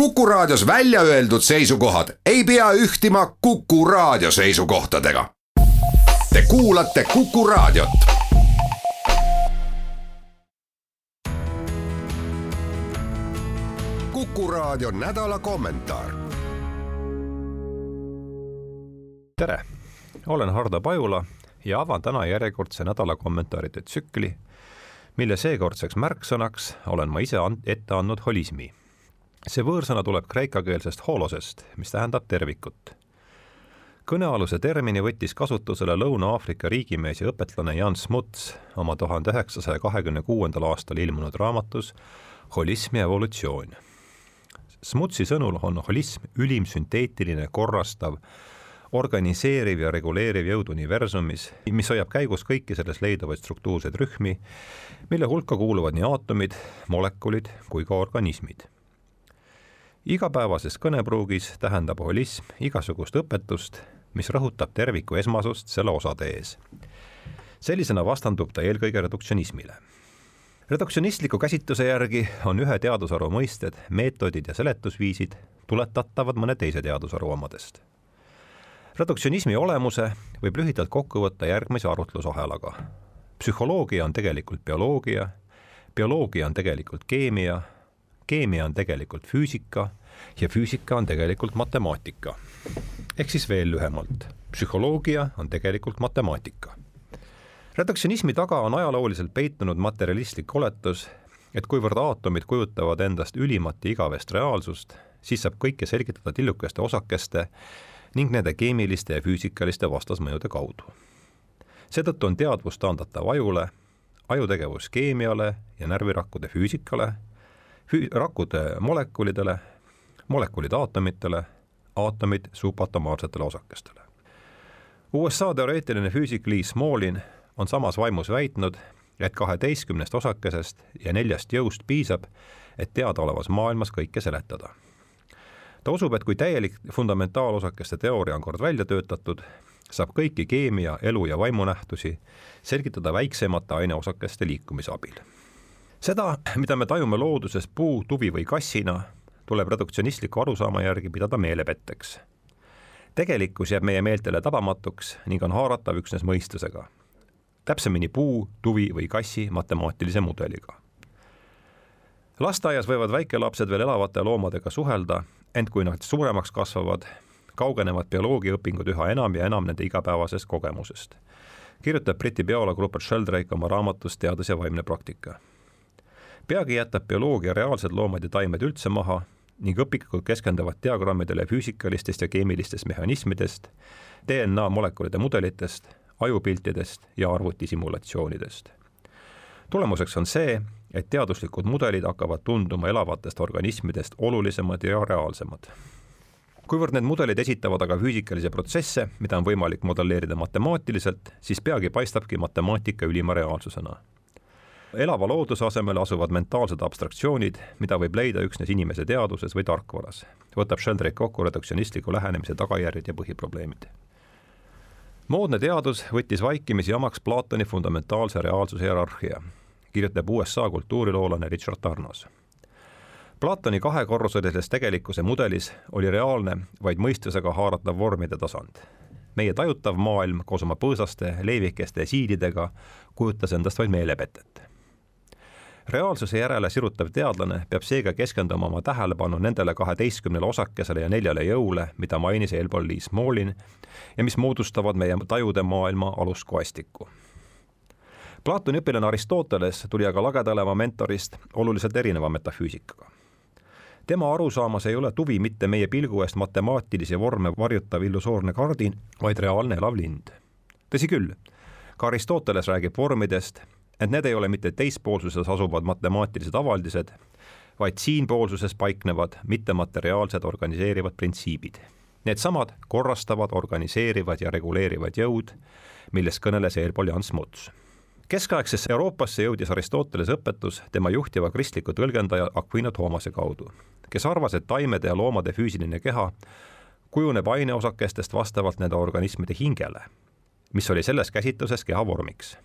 Kuku Raadios välja öeldud seisukohad ei pea ühtima Kuku Raadio seisukohtadega. Te kuulate Kuku Raadiot. kuku Raadio nädala kommentaar. tere, olen Hardo Pajula ja avan täna järjekordse nädala kommentaaride tsükli, mille seekordseks märksõnaks olen ma ise ette andnud holismi see võõrsõna tuleb kreekakeelsest holosest, mis tähendab tervikut. kõnealuse termini võttis kasutusele Lõuna-Aafrika riigimees ja õpetlane Jan Smuts oma tuhande üheksasaja kahekümne kuuendal aastal ilmunud raamatus Holism ja evolutsioon. Smutsi sõnul on holism ülim sünteetiline, korrastav, organiseeriv ja reguleeriv jõud universumis, mis hoiab käigus kõiki selles leiduvaid struktuurseid rühmi, mille hulka kuuluvad nii aatomid, molekulid kui ka organismid igapäevases kõnepruugis tähendab holism igasugust õpetust, mis rõhutab terviku esmasust selle osade ees. sellisena vastandub ta eelkõige reduktsionismile. reduktsionistliku käsitluse järgi on ühe teadusharu mõisted, meetodid ja seletusviisid tuletatavad mõne teise teadusharu omadest. reduktsionismi olemuse võib lühidalt kokku võtta järgmise arutlusahelaga. psühholoogia on tegelikult bioloogia, bioloogia on tegelikult keemia keemia on tegelikult füüsika ja füüsika on tegelikult matemaatika. ehk siis veel lühemalt, psühholoogia on tegelikult matemaatika. redaktsionismi taga on ajalooliselt peitunud materialistlik oletus, et kuivõrd aatomid kujutavad endast ülimat ja igavest reaalsust, siis saab kõike selgitada tillukeste osakeste ning nende keemiliste ja füüsikaliste vastasmõjude kaudu. seetõttu on teadvus taandatav ajule, ajutegevus keemiale ja närvirakkude füüsikale fü-, rakkude molekulidele, molekulid aatomitele, aatomid subatomaarsetele osakestele. USA teoreetiline füüsik Lee Smolin on samas vaimus väitnud, et kaheteistkümnest osakesest ja neljast jõust piisab, et teadaolevas maailmas kõike seletada. ta usub, et kui täielik fundamentaalosakeste teooria on kord välja töötatud, saab kõiki keemia, elu ja vaimunähtusi selgitada väiksemate aineosakeste liikumise abil seda, mida me tajume looduses puu, tuvi või kassina, tuleb reduktsionistliku arusaama järgi pidada meelepetteks. tegelikkus jääb meie meeltele tabamatuks ning on haaratav üksnes mõistusega. täpsemini puu, tuvi või kassi matemaatilise mudeliga. lasteaias võivad väikelapsed veel elavate loomadega suhelda, ent kui nad suuremaks kasvavad, kaugenevad bioloogiaõpingud üha enam ja enam nende igapäevasest kogemusest kirjutab Briti bioloog Rupert Sheldrake oma raamatus Teadus ja vaimne praktika peagi jätab bioloogia reaalsed loomad ja taimed üldse maha ning õpikud keskenduvad diagrammidele füüsikalistest ja keemilistest mehhanismidest, DNA molekulide mudelitest, ajupiltidest ja arvutisimulatsioonidest. tulemuseks on see, et teaduslikud mudelid hakkavad tunduma elavatest organismidest olulisemad ja reaalsemad. kuivõrd need mudelid esitavad aga füüsikalisi protsesse, mida on võimalik modelleerida matemaatiliselt, siis peagi paistabki matemaatika ülima reaalsusena elava looduse asemel asuvad mentaalsed abstraktsioonid, mida võib leida üksnes inimese teaduses või tarkvaras, võtab Sheldrake kokku reduktsionistliku lähenemise tagajärjed ja põhiprobleemid. moodne teadus võttis vaikimisi omaks Platoni fundamentaalse reaalsuse hierarhia, kirjutab USA kultuuriloolane Richard Tarnos. Platoni kahekorruselises tegelikkuse mudelis oli reaalne vaid mõistusega haaratav vormide tasand meie tajutav maailm koos oma põõsaste, leevikeste ja siididega kujutas endast vaid meelepetet reaalsuse järele sirutav teadlane peab seega keskenduma oma tähelepanu nendele kaheteistkümnele osakesele ja neljale jõule, mida mainis eelpool Liis Moolin ja mis moodustavad meie tajude maailma aluskoestikku. Platoni õpilane Aristoteles tuli aga lagedale oma mentorist oluliselt erineva metafüüsikaga. tema arusaamas ei ole tuvi mitte meie pilgu eest matemaatilisi vorme varjutav illusoorne kardin, vaid reaalne elav lind. tõsi küll, ka Aristoteles räägib vormidest et need ei ole mitte teispoolsuses asuvad matemaatilised avaldised, vaid siinpoolsuses paiknevad mittemateriaalsed organiseerivad printsiibid. Needsamad korrastavad, organiseerivad ja reguleerivad jõud, millest kõneles eelpool Jan Smuts. keskaegsesse Euroopasse jõudis Aristotelese õpetus tema juhtiva kristliku tõlgendaja Aquino Thoomase kaudu, kes arvas, et taimede ja loomade füüsiline keha kujuneb aineosakestest vastavalt nende organismide hingele, mis oli selles käsitluses keha vormiks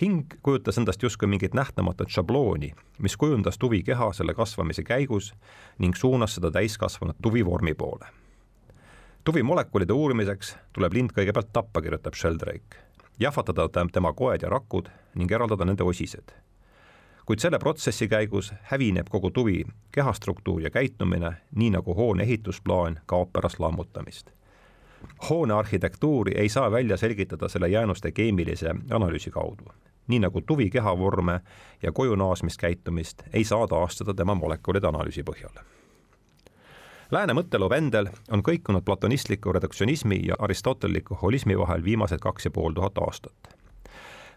hing kujutas endast justkui mingit nähtamatut šablooni, mis kujundas tuvikeha selle kasvamise käigus ning suunas seda täiskasvanud tuvivormi poole. tuvimolekulide uurimiseks tuleb lind kõigepealt tappa, kirjutab Sheldrake, jahvatada tema koed ja rakud ning eraldada nende osised. kuid selle protsessi käigus hävineb kogu tuvi kehastruktuur ja käitumine, nii nagu hoone ehitusplaan kaob pärast lammutamist hoone arhitektuuri ei saa välja selgitada selle jäänuste keemilise analüüsi kaudu. Nii nagu tuvi kehavorme ja koju naasmiskäitumist ei saa taastada tema molekulide analüüsi põhjal. Lääne mõtteloo pendel on kõikunud platonistliku reduktsionismi ja aristotelliku holismi vahel viimased kaks ja pool tuhat aastat.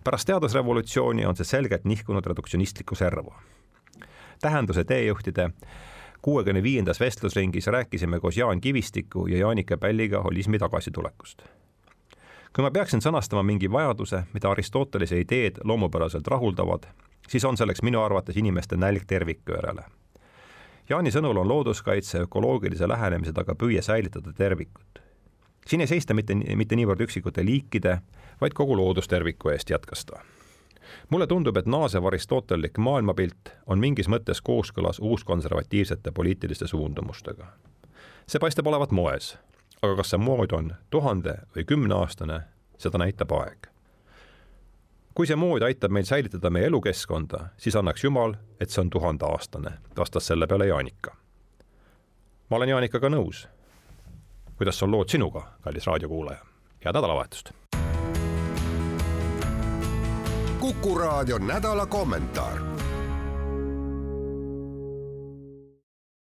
pärast teadusrevolutsiooni on see selgelt nihkunud reduktsionistlikku serva. tähenduse teejuhtide kuuekümne viiendas vestlusringis rääkisime koos Jaan Kivistiku ja Jaanika Pälliga holismi tagasitulekust. Kui ma peaksin sõnastama mingi vajaduse, mida Aristotelese ideed loomupäraselt rahuldavad, siis on selleks minu arvates inimeste nälg terviku järele. Jaani sõnul on looduskaitse ökoloogilise lähenemise taga püüe säilitada tervikut. siin ei seista mitte, mitte niivõrd üksikute liikide, vaid kogu loodusterviku eest, jätkas ta mulle tundub, et naasev aristotellik maailmapilt on mingis mõttes kooskõlas uuskonservatiivsete poliitiliste suundumustega. see paistab olevat moes, aga kas see mood on tuhande või kümneaastane, seda näitab aeg. kui see mood aitab meil säilitada meie elukeskkonda, siis annaks Jumal, et see on tuhandeaastane, vastas selle peale Jaanika. ma olen Jaanikaga nõus. kuidas on lood sinuga, kallis raadiokuulaja? head nädalavahetust Kuku Raadio nädala kommentaar